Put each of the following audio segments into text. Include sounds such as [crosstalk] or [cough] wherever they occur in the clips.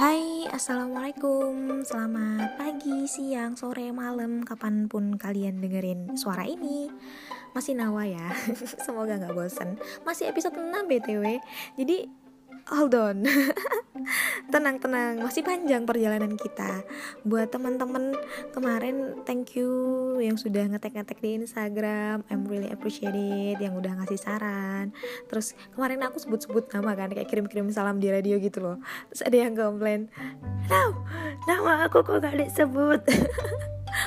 Hai, Assalamualaikum. Selamat pagi, siang, sore, malam Kapan pun kalian dengerin suara ini. Masih nawa ya [laughs] Semoga gak bosen. Masih episode 6 BTW Jadi hold on [laughs] tenang tenang masih panjang perjalanan kita. Buat teman-teman kemarin thank you yang sudah ngetek-ngetek di Instagram. I'm really appreciate it yang udah ngasih saran. Terus kemarin aku sebut-sebut nama kan kayak kirim-kirim salam di radio gitu loh. Terus ada yang komplain no nama aku kok gak disebut? [laughs]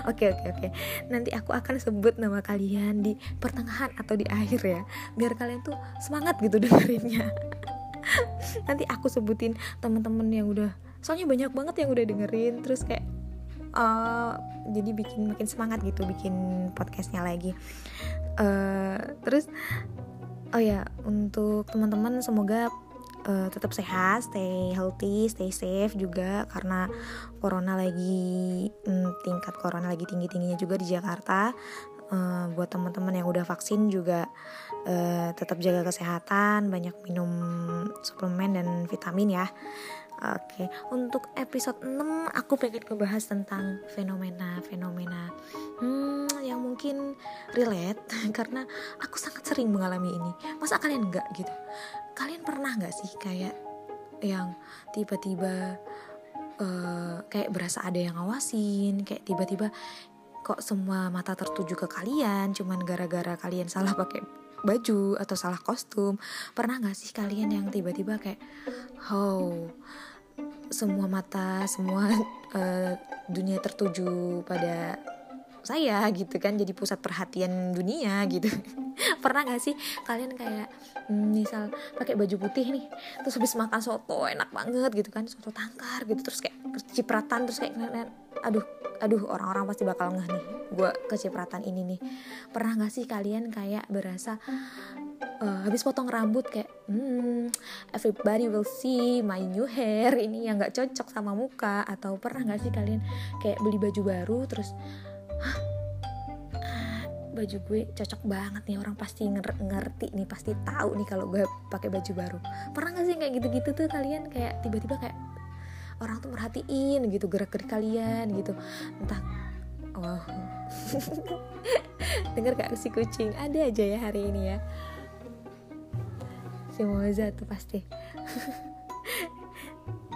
Oke oke oke. Nanti aku akan sebut nama kalian di pertengahan atau di akhir ya. Biar kalian tuh semangat gitu dengerinnya [laughs] [laughs] nanti aku sebutin temen-temen yang udah soalnya banyak banget yang udah dengerin terus kayak uh, jadi bikin makin semangat gitu bikin podcastnya lagi. Uh, terus oh ya untuk teman-teman semoga uh, tetap sehat, stay healthy, stay safe juga karena corona lagi hmm, tingkat corona lagi tinggi tingginya juga di Jakarta uh, buat teman-teman yang udah vaksin juga uh, tetap jaga kesehatan banyak minum suplemen dan vitamin ya Oke, untuk episode 6 aku pengen ngebahas tentang fenomena-fenomena hmm, yang mungkin relate [laughs] karena aku sangat sering mengalami ini. Masa kalian enggak gitu? Kalian pernah nggak sih kayak yang tiba-tiba uh, kayak berasa ada yang ngawasin, kayak tiba-tiba kok semua mata tertuju ke kalian? Cuman gara-gara kalian salah pakai baju atau salah kostum. Pernah nggak sih kalian yang tiba-tiba kayak oh semua mata semua uh, [laughs] dunia tertuju pada saya gitu kan? Jadi pusat perhatian dunia gitu. [laughs] Pernah gak sih kalian kayak hmm, misal pakai baju putih nih terus habis makan soto enak banget gitu kan? Soto tangkar gitu terus kayak cipratan terus kayak aduh aduh orang-orang pasti bakal ngeh nih gue kecipratan ini nih. Pernah gak sih kalian kayak berasa uh, habis potong rambut kayak hmm, everybody will see my new hair ini yang gak cocok sama muka. Atau pernah gak sih kalian kayak beli baju baru terus baju gue cocok banget nih orang pasti ngerti nih pasti tahu nih kalau gue pakai baju baru. Pernah gak sih kayak gitu-gitu tuh kalian kayak tiba-tiba kayak orang tuh merhatiin gitu gerak-gerik kalian gitu. Entah wow [laughs] dengar gak si kucing? Ada aja ya hari ini ya. Si Moza tuh pasti. [laughs]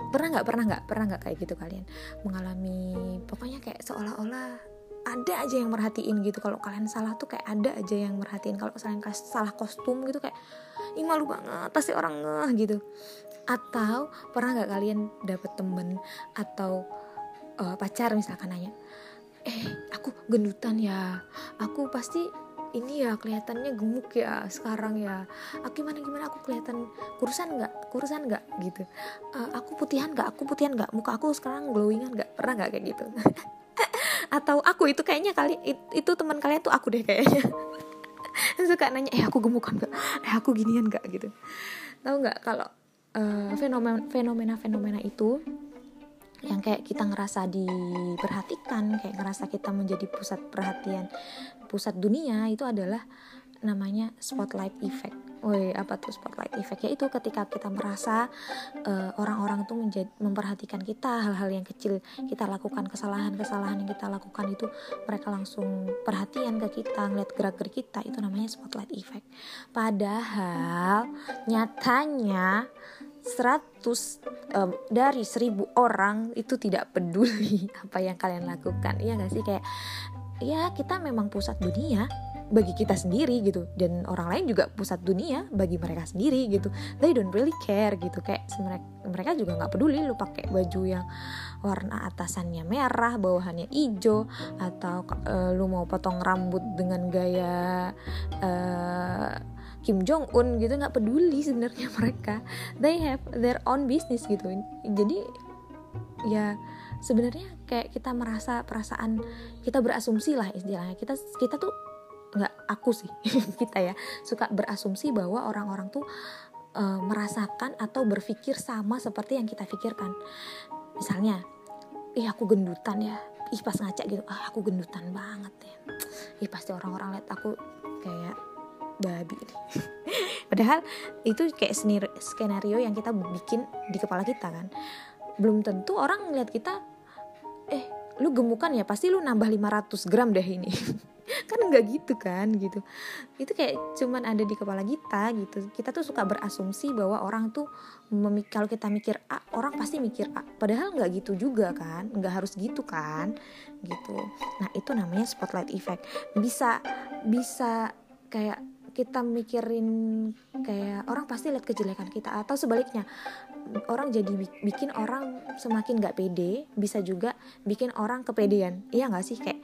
Pernah nggak pernah nggak pernah nggak kayak gitu kalian? Mengalami pokoknya kayak seolah-olah ada aja yang merhatiin gitu. Kalau kalian salah tuh kayak ada aja yang merhatiin. Kalau kalian salah kostum gitu kayak ih malu banget pasti orang ngeh gitu atau pernah nggak kalian dapet temen atau uh, pacar misalkan nanya eh aku gendutan ya aku pasti ini ya kelihatannya gemuk ya sekarang ya aku ah, gimana gimana aku kelihatan kurusan nggak kurusan nggak? Gitu. Uh, aku putihan nggak aku putihan nggak muka aku sekarang glowingan nggak pernah nggak? Kayak gitu. [laughs] Atau aku itu kayaknya kali itu teman kalian tuh aku deh kayaknya. [laughs] Suka nanya eh aku gemukan gak eh aku ginian gak gitu. Tahu nggak kalau uh, fenomena fenomena fenomena itu yang kayak kita ngerasa diperhatikan kayak ngerasa kita menjadi pusat perhatian pusat dunia itu adalah namanya spotlight effect Woi, apa tuh spotlight effect? Ya itu ketika kita merasa uh, orang-orang tuh menjadi memperhatikan kita hal-hal yang kecil kita lakukan kesalahan-kesalahan yang kita lakukan itu mereka langsung perhatian ke kita ngeliat gerak-gerik kita itu namanya spotlight effect. Padahal nyatanya 100 uh, dari 1000 orang itu tidak peduli [laughs] apa yang kalian lakukan. Iya gak sih? Kayak ya kita memang pusat dunia bagi kita sendiri gitu. Dan orang lain juga pusat dunia bagi mereka sendiri gitu. They don't really care gitu. Kayak mereka juga nggak peduli lu pakai baju yang warna atasannya merah bawahannya hijau atau uh, lu mau potong rambut dengan gaya uh, Kim Jong Un gitu nggak peduli sebenarnya [laughs] mereka. They have their own business gitu. Jadi ya sebenarnya kayak kita merasa perasaan kita berasumsi lah istilahnya. Kita kita tuh nggak aku sih [laughs] kita ya suka berasumsi bahwa orang-orang tuh e, merasakan atau berpikir sama seperti yang kita pikirkan. Misalnya ih aku gendutan ya. Ih pas ngaca gitu ah aku gendutan banget ya. Ih pasti orang-orang lihat aku kayak babi [laughs] padahal itu kayak skenario yang kita bikin di kepala kita kan. Belum tentu orang ngeliat kita eh lu gemukan ya pasti lu nambah 500 gram deh ini. [laughs] Kan nggak gitu kan gitu. Itu kayak cuman ada di kepala kita gitu. Kita tuh suka berasumsi bahwa orang tuh kalau kita mikir A orang pasti mikir A. Padahal nggak gitu juga kan. Nggak harus gitu kan gitu. Nah itu namanya spotlight effect. Bisa bisa kayak kita mikirin kayak orang pasti lihat kejelekan kita atau sebaliknya orang jadi bikin orang semakin nggak pede bisa juga bikin orang kepedean. Iya nggak sih? Kayak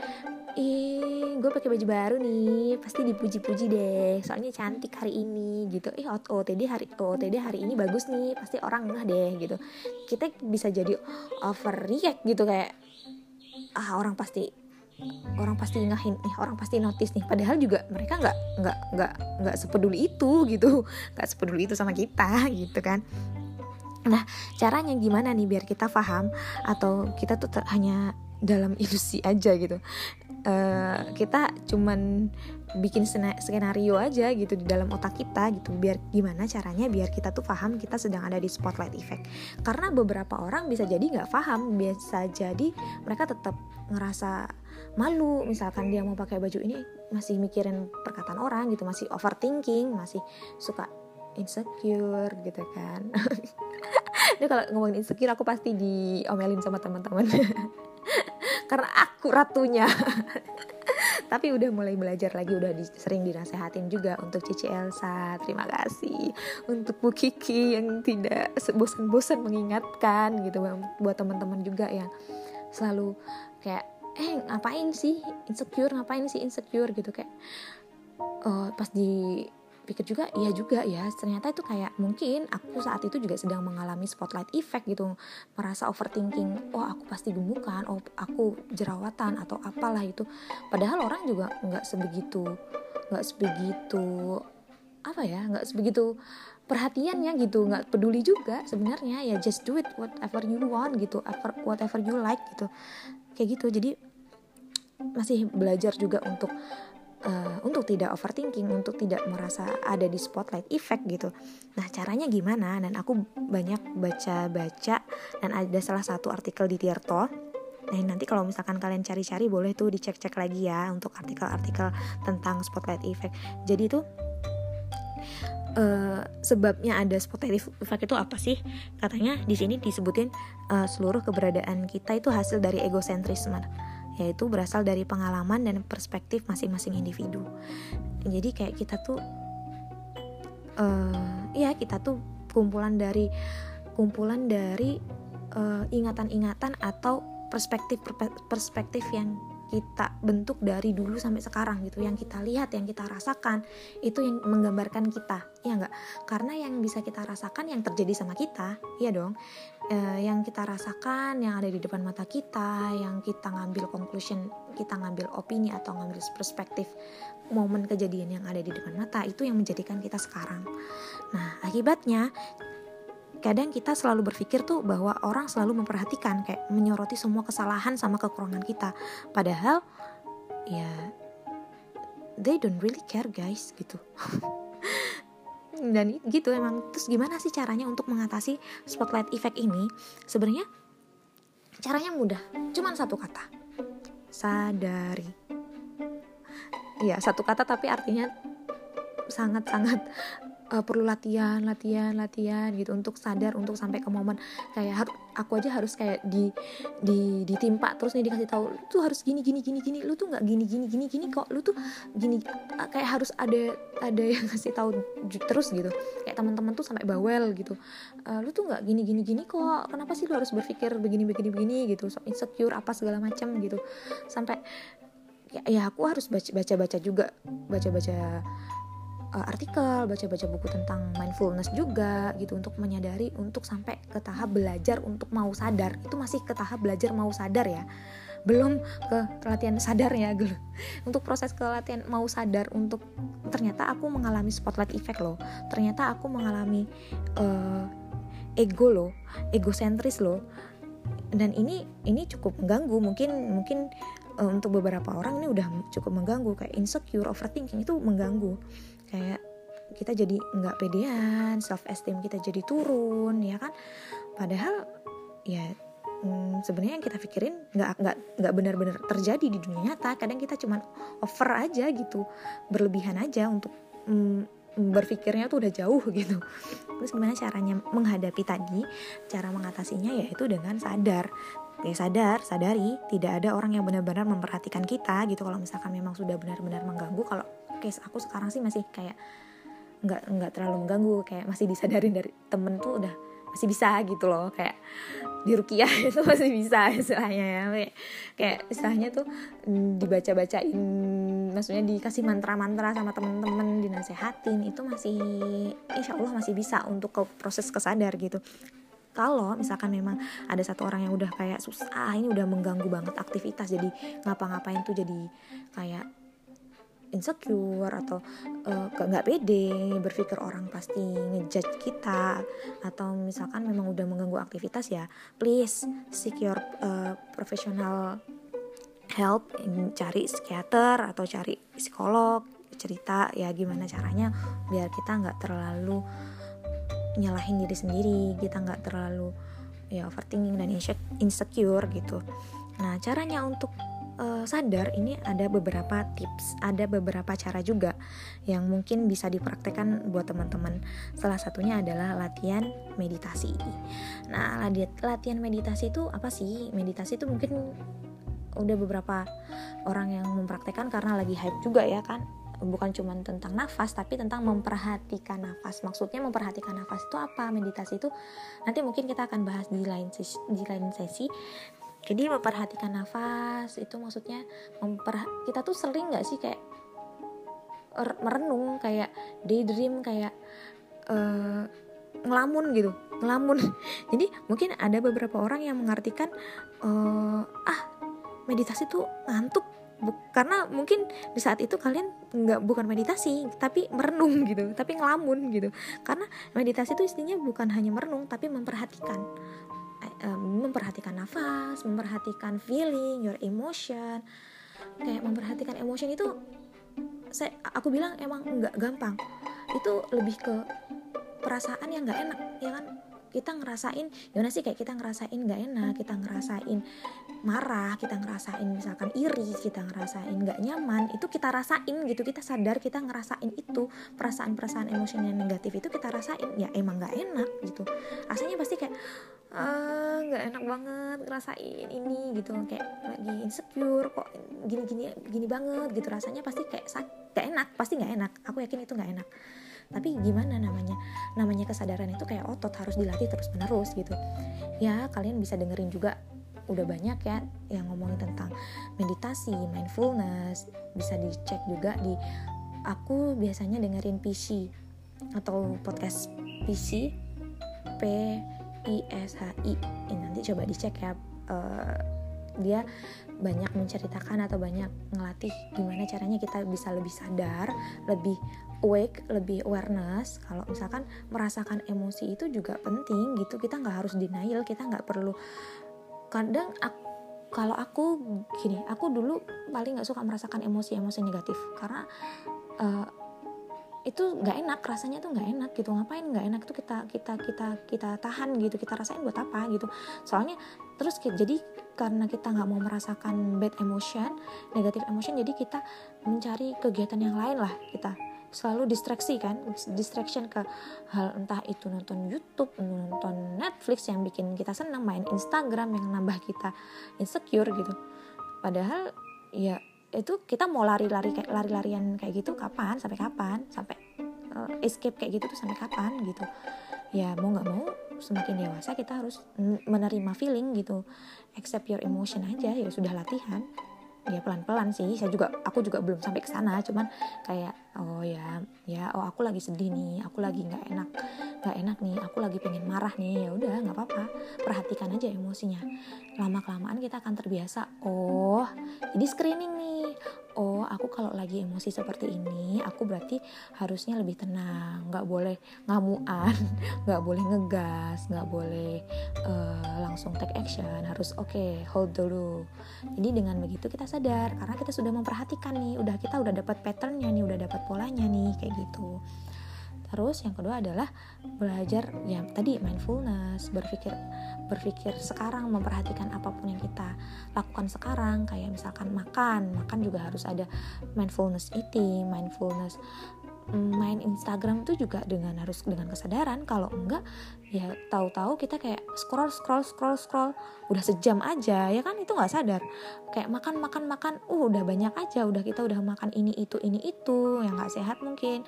ih gue pakai baju baru nih pasti dipuji-puji deh soalnya cantik hari ini gitu. Ih OTD hari OTD hari ini bagus nih pasti orang ngeh deh gitu. Kita bisa jadi overreact gitu kayak ah orang pasti orang pasti ngahin nih orang pasti notice nih. Padahal juga mereka nggak nggak nggak nggak sepeduli itu [laughs] gitu. Nggak sepeduli itu sama kita [laughs] gitu kan. Nah caranya gimana nih biar kita paham atau kita tuh hanya dalam [laughs] ilusi aja gitu? Uh, kita cuman bikin skenario aja gitu di dalam otak kita gitu. Biar gimana caranya biar kita tuh paham kita sedang ada di spotlight effect. Karena beberapa orang bisa jadi nggak paham biasa jadi mereka tetap ngerasa malu misalkan dia mau pakai baju ini masih mikirin perkataan orang gitu masih overthinking masih suka insecure gitu kan. [laughs] Ini kalau ngomongin insecure aku pasti diomelin sama teman-teman. [laughs] Karena aku ratunya. [laughs] Tapi udah mulai belajar lagi udah di, sering dinasehatin juga untuk Cici Elsa. Terima kasih untuk Bu Kiki yang tidak bosan-bosan mengingatkan gitu buat teman-teman juga yang selalu kayak eh ngapain sih? Insecure ngapain sih insecure gitu kayak uh, pas di pikir juga iya juga ya. Ternyata itu kayak mungkin aku saat itu juga sedang mengalami spotlight effect gitu. Merasa overthinking oh aku pasti gemukan oh aku jerawatan atau apalah itu padahal orang juga nggak sebegitu nggak sebegitu apa ya nggak sebegitu perhatiannya gitu. Nggak peduli juga sebenarnya ya just do it whatever you want gitu whatever you like gitu kayak gitu jadi masih belajar juga untuk uh, untuk tidak overthinking, untuk tidak merasa ada di spotlight effect gitu. Nah, caranya gimana? Dan aku banyak baca-baca dan ada salah satu artikel di Tirto. Nah, nanti kalau misalkan kalian cari-cari boleh tuh dicek-cek lagi ya untuk artikel-artikel tentang spotlight effect. Jadi tuh Uh, sebabnya ada spotlight effect itu apa sih? Katanya di sini disebutin uh, seluruh keberadaan kita itu hasil dari egosentrisme yaitu berasal dari pengalaman dan perspektif masing-masing individu. Jadi kayak kita tuh uh, ya kita tuh kumpulan dari kumpulan dari uh, ingatan-ingatan atau perspektif perspektif yang kita bentuk dari dulu sampai sekarang gitu. Yang kita lihat yang kita rasakan itu yang menggambarkan kita ya enggak karena yang bisa kita rasakan yang terjadi sama kita ya dong. E, yang kita rasakan yang ada di depan mata kita yang kita ngambil conclusion kita ngambil opini atau ngambil perspektif momen kejadian yang ada di depan mata itu yang menjadikan kita sekarang. Nah akibatnya kadang kita selalu berpikir tuh bahwa orang selalu memperhatikan kayak menyoroti semua kesalahan sama kekurangan kita. Padahal ya they don't really care guys gitu. [laughs] Dan gitu emang. Terus gimana sih caranya untuk mengatasi spotlight effect ini? Sebenarnya caranya mudah. Cuman satu kata. Sadari. Ya satu kata tapi artinya sangat-sangat uh, perlu latihan latihan latihan gitu untuk sadar untuk sampai ke momen. Kayak harus aku aja harus kayak di di ditimpa terus nih dikasih tahu tuh harus gini gini gini gini lu tuh nggak gini gini gini gini kok lu tuh gini kayak harus ada ada yang [laughs] kasih tahu terus gitu. Kayak teman-teman tuh sampai bawel gitu uh, lu tuh nggak gini gini gini kok kenapa sih lu harus berpikir begini begini begini gitu. So insecure apa segala macam gitu. Sampai ya, ya aku harus baca baca juga baca baca uh, artikel, baca-baca buku tentang mindfulness juga gitu untuk menyadari untuk sampai ke tahap belajar untuk mau sadar. Itu masih ke tahap belajar mau sadar ya. Belum ke latihan sadar ya gitu. [laughs] Untuk proses ke latihan mau sadar untuk ternyata aku mengalami spotlight effect loh. Ternyata aku mengalami uh, ego loh, egosentris loh. Dan ini ini cukup mengganggu. Mungkin mungkin uh, untuk beberapa orang ini udah cukup mengganggu kayak insecure, overthinking itu mengganggu kayak kita jadi nggak pedean self esteem kita jadi turun ya kan? Padahal ya hmm, sebenarnya yang kita pikirin nggak nggak nggak benar-benar terjadi di dunia nyata. Kadang kita cuman over aja gitu berlebihan aja untuk hmm, berpikirnya tuh udah jauh gitu. Terus gimana caranya menghadapi tadi? Cara mengatasinya yaitu dengan sadar. Ya sadar sadari tidak ada orang yang benar-benar memperhatikan kita gitu. Kalau misalkan memang sudah benar-benar mengganggu kalau case aku sekarang sih masih kayak nggak nggak terlalu mengganggu kayak masih disadarin dari temen tuh udah masih bisa gitu loh kayak di rukiah [laughs] itu masih bisa istilahnya ya kayak, kayak istilahnya tuh dibaca-bacain maksudnya dikasih mantra-mantra sama temen-temen dinasehatin itu masih insya Allah masih bisa untuk ke proses kesadar gitu. Kalau misalkan memang ada satu orang yang udah kayak susah ini udah mengganggu banget aktivitas jadi ngapa-ngapain tuh jadi kayak insecure atau uh, nggak pede berpikir orang pasti ngejudge kita atau misalkan memang udah mengganggu aktivitas ya please seek your uh, professional help cari psikiater atau cari psikolog cerita ya gimana caranya biar kita nggak terlalu nyalahin diri sendiri kita nggak terlalu ya overthinking dan insecure gitu. Nah caranya untuk uh, sadar ini ada beberapa tips, ada beberapa cara juga yang mungkin bisa dipraktekkan buat teman-teman. Salah satunya adalah latihan meditasi. Nah, latihan meditasi itu apa sih? Meditasi itu mungkin udah beberapa orang yang mempraktekkan karena lagi hype juga ya kan bukan cuma tentang nafas tapi tentang memperhatikan nafas maksudnya memperhatikan nafas itu apa meditasi itu nanti mungkin kita akan bahas di lain sesi, di lain sesi jadi memperhatikan nafas itu maksudnya memper kita tuh sering nggak sih kayak merenung kayak daydream kayak uh, ngelamun gitu ngelamun. [laughs] Jadi mungkin ada beberapa orang yang mengartikan uh, ah meditasi tuh ngantuk karena mungkin di saat itu kalian nggak bukan meditasi tapi merenung [laughs] gitu tapi ngelamun gitu. Karena meditasi itu istinya bukan hanya merenung tapi memperhatikan um, memperhatikan nafas, memperhatikan feeling, your emotion, kayak memperhatikan emotion itu saya aku bilang emang nggak gampang. Itu lebih ke perasaan yang nggak enak, ya kan? Kita ngerasain gimana sih kayak kita ngerasain nggak enak kita ngerasain marah kita ngerasain misalkan iri kita ngerasain nggak nyaman itu kita rasain gitu kita sadar kita ngerasain itu perasaan-perasaan emosi yang negatif itu kita rasain ya emang nggak enak gitu. Rasanya pasti kayak ah, nggak uh, enak banget ngerasain ini gitu. Kayak lagi insecure kok gini gini gini banget gitu. Rasanya pasti kayak gak enak pasti nggak enak. Aku yakin itu nggak enak tapi gimana namanya? Namanya kesadaran itu kayak otot harus dilatih terus menerus gitu. Ya kalian bisa dengerin juga udah banyak ya yang ngomongin tentang meditasi mindfulness. Bisa dicek juga di aku biasanya dengerin PC atau podcast PC P I S H I. Ini nanti coba dicek ya uh, dia banyak menceritakan atau banyak ngelatih gimana caranya kita bisa lebih sadar, lebih awake, lebih awareness. Kalau misalkan merasakan emosi itu juga penting gitu. Kita nggak harus denial, kita nggak perlu. Kadang aku, kalau aku gini, aku dulu paling nggak suka merasakan emosi-emosi negatif karena uh, itu nggak enak rasanya tuh nggak enak gitu ngapain nggak enak tuh kita kita kita kita tahan gitu kita rasain buat apa gitu soalnya terus jadi karena kita nggak mau merasakan bad emotion negative emotion jadi kita mencari kegiatan yang lain lah kita selalu distraksi kan distraction ke hal entah itu nonton YouTube nonton Netflix yang bikin kita senang main Instagram yang nambah kita insecure gitu. Padahal ya itu kita mau lari-lari kayak lari-larian kayak gitu kapan sampai kapan sampai uh, escape kayak gitu tuh sampai kapan gitu. Ya mau nggak mau semakin dewasa kita harus menerima feeling gitu. Accept your emotion aja ya sudah latihan. Ya pelan-pelan sih saya juga aku juga belum sampai ke sana cuman kayak oh ya. Ya oh aku lagi sedih nih. Aku lagi nggak enak. Nggak enak nih. Aku lagi pengen marah nih. Ya udah nggak apa-apa. Perhatikan aja emosinya. Lama kelamaan kita akan terbiasa. Oh jadi screening nih oh aku kalau lagi emosi seperti ini aku berarti harusnya lebih tenang nggak boleh ngamuan [laughs] nggak boleh ngegas nggak boleh uh, langsung take action harus oke okay, hold dulu. Jadi dengan begitu kita sadar karena kita sudah memperhatikan nih udah kita udah dapat patternnya nih udah dapat polanya nih kayak gitu terus yang kedua adalah belajar ya tadi mindfulness berpikir berpikir sekarang memperhatikan apa pun yang kita lakukan sekarang kayak misalkan makan makan juga harus ada mindfulness eating mindfulness main Instagram itu juga dengan harus dengan kesadaran kalau enggak ya tahu-tahu kita kayak scroll scroll scroll scroll udah sejam aja ya kan? Itu nggak sadar. Kayak makan makan makan uh udah banyak aja udah kita udah makan ini itu ini itu yang nggak sehat mungkin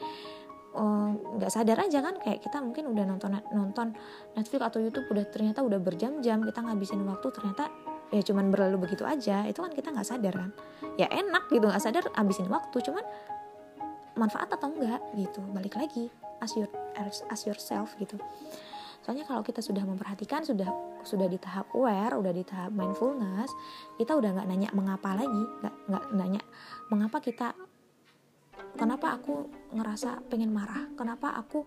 nggak uh, sadar aja kan kayak kita mungkin udah nonton nonton Netflix atau YouTube udah ternyata udah berjam-jam kita ngabisin waktu ternyata ya cuman berlalu begitu aja. Itu kan kita nggak sadar kan. Ya enak gitu nggak sadar habisin waktu cuman manfaat atau enggak gitu. Balik lagi as, your, as yourself gitu. Soalnya kalau kita sudah memperhatikan sudah sudah di tahap aware udah di tahap mindfulness kita udah nggak nanya mengapa lagi nggak nggak nanya mengapa kita kenapa aku ngerasa pengen marah? Kenapa aku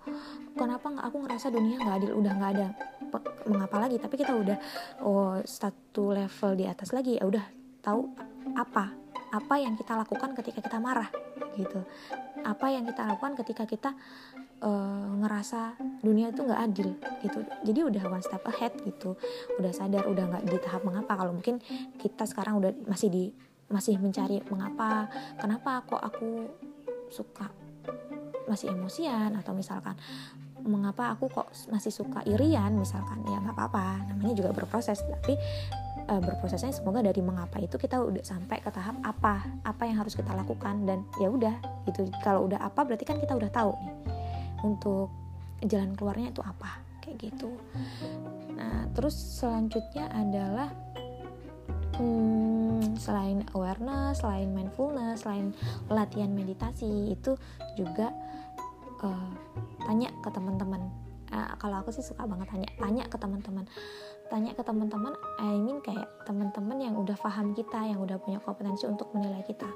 kenapa aku ngerasa dunia nggak adil? Udah nggak ada mengapa lagi? Tapi kita udah oh satu level di atas lagi ya udah tahu apa apa yang kita lakukan ketika kita marah gitu. Apa yang kita lakukan ketika kita uh, ngerasa dunia itu nggak adil gitu. Jadi udah one step ahead gitu. Udah sadar udah nggak di tahap mengapa. Kalau mungkin kita sekarang udah masih di masih mencari mengapa kenapa kok aku suka masih emosian atau misalkan mengapa aku kok masih suka irian? misalkan ya nggak apa-apa. Namanya juga berproses tapi uh, berprosesnya semoga dari mengapa itu kita udah sampai ke tahap apa apa yang harus kita lakukan dan ya udah gitu. Kalau udah apa berarti kan kita udah tahu nih untuk jalan keluarnya itu apa kayak gitu. Nah terus selanjutnya adalah hmm, selain awareness selain mindfulness selain latihan meditasi itu juga uh, tanya ke teman-teman. Uh, kalau aku sih suka banget tanya tanya ke teman-teman. Tanya ke teman-teman I mean kayak teman-teman yang udah paham kita yang udah punya kompetensi untuk menilai kita.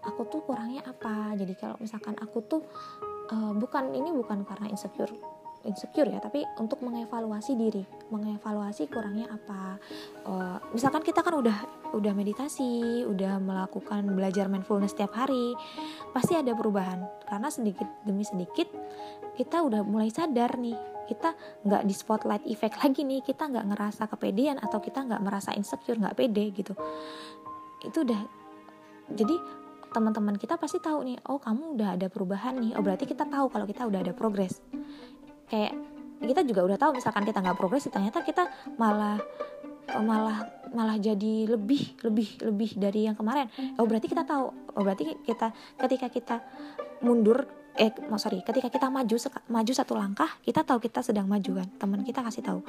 Aku tuh kurangnya apa? Jadi kalau misalkan aku tuh uh, bukan ini bukan karena insecure insecure ya tapi untuk mengevaluasi diri. Mengevaluasi kurangnya apa. Uh, misalkan kita kan udah udah meditasi udah melakukan belajar mindfulness setiap hari pasti ada perubahan. Karena sedikit demi sedikit kita udah mulai sadar nih kita nggak di spotlight effect lagi nih kita nggak ngerasa kepedean atau kita nggak merasa insecure nggak pede gitu. Itu udah jadi teman-teman kita pasti tahu nih oh kamu udah ada perubahan nih. Oh berarti kita tahu kalau kita udah ada progres kayak kita juga udah tahu misalkan kita nggak progres ternyata kita malah malah malah jadi lebih lebih lebih dari yang kemarin. Oh berarti kita tahu. Oh berarti kita ketika kita mundur eh sorry ketika kita maju maju satu langkah kita tahu kita sedang maju kan? Teman kita kasih tahu.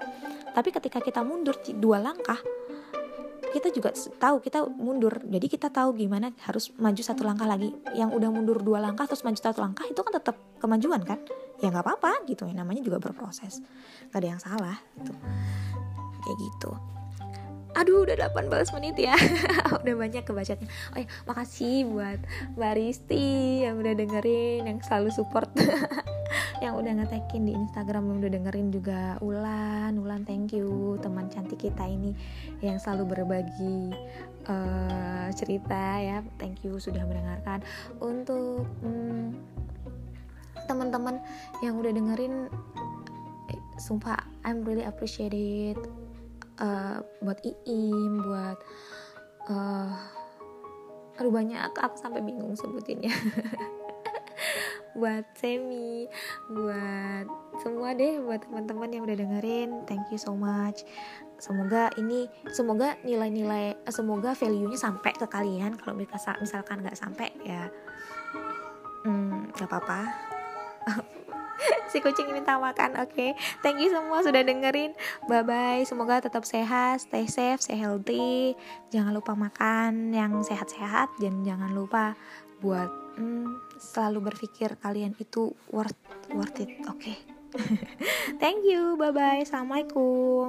Tapi ketika kita mundur dua langkah kita juga tahu kita mundur. Jadi kita tahu gimana harus maju satu langkah lagi. Yang udah mundur dua langkah terus maju satu langkah itu kan tetap kemajuan kan ya nggak apa-apa gitu. Ya namanya juga berproses. Gak ada yang salah gitu. Kayak gitu. Aduh udah 18 menit ya. [laughs] Udah banyak kebacanya. Oh ya makasih buat Mbak Risti yang udah dengerin yang selalu support. [laughs] Yang udah ngetekin di Instagram yang udah dengerin juga Ulan. Ulan thank you. Teman cantik kita ini yang selalu berbagi uh, cerita ya. Thank you sudah mendengarkan. Untuk hmm, teman-teman yang udah dengerin eh, sumpah I'm really appreciate it. Uh, buat Iim buat uh, aduh banyak aku sampai bingung sebutinnya. [laughs] Buat Semi buat semua deh buat teman-teman yang udah dengerin thank you so much. Semoga ini semoga nilai-nilai eh, semoga value-nya sampai ke kalian kalau misalkan nggak sampai ya hmm, nggak hmm, apa-apa si kucing minta makan oke okay? thank you semua sudah dengerin bye bye semoga tetap sehat stay safe stay healthy jangan lupa makan yang sehat-sehat dan jangan lupa buat hmm, selalu berpikir kalian itu worth worth it oke okay? [laughs] thank you bye bye assalamualaikum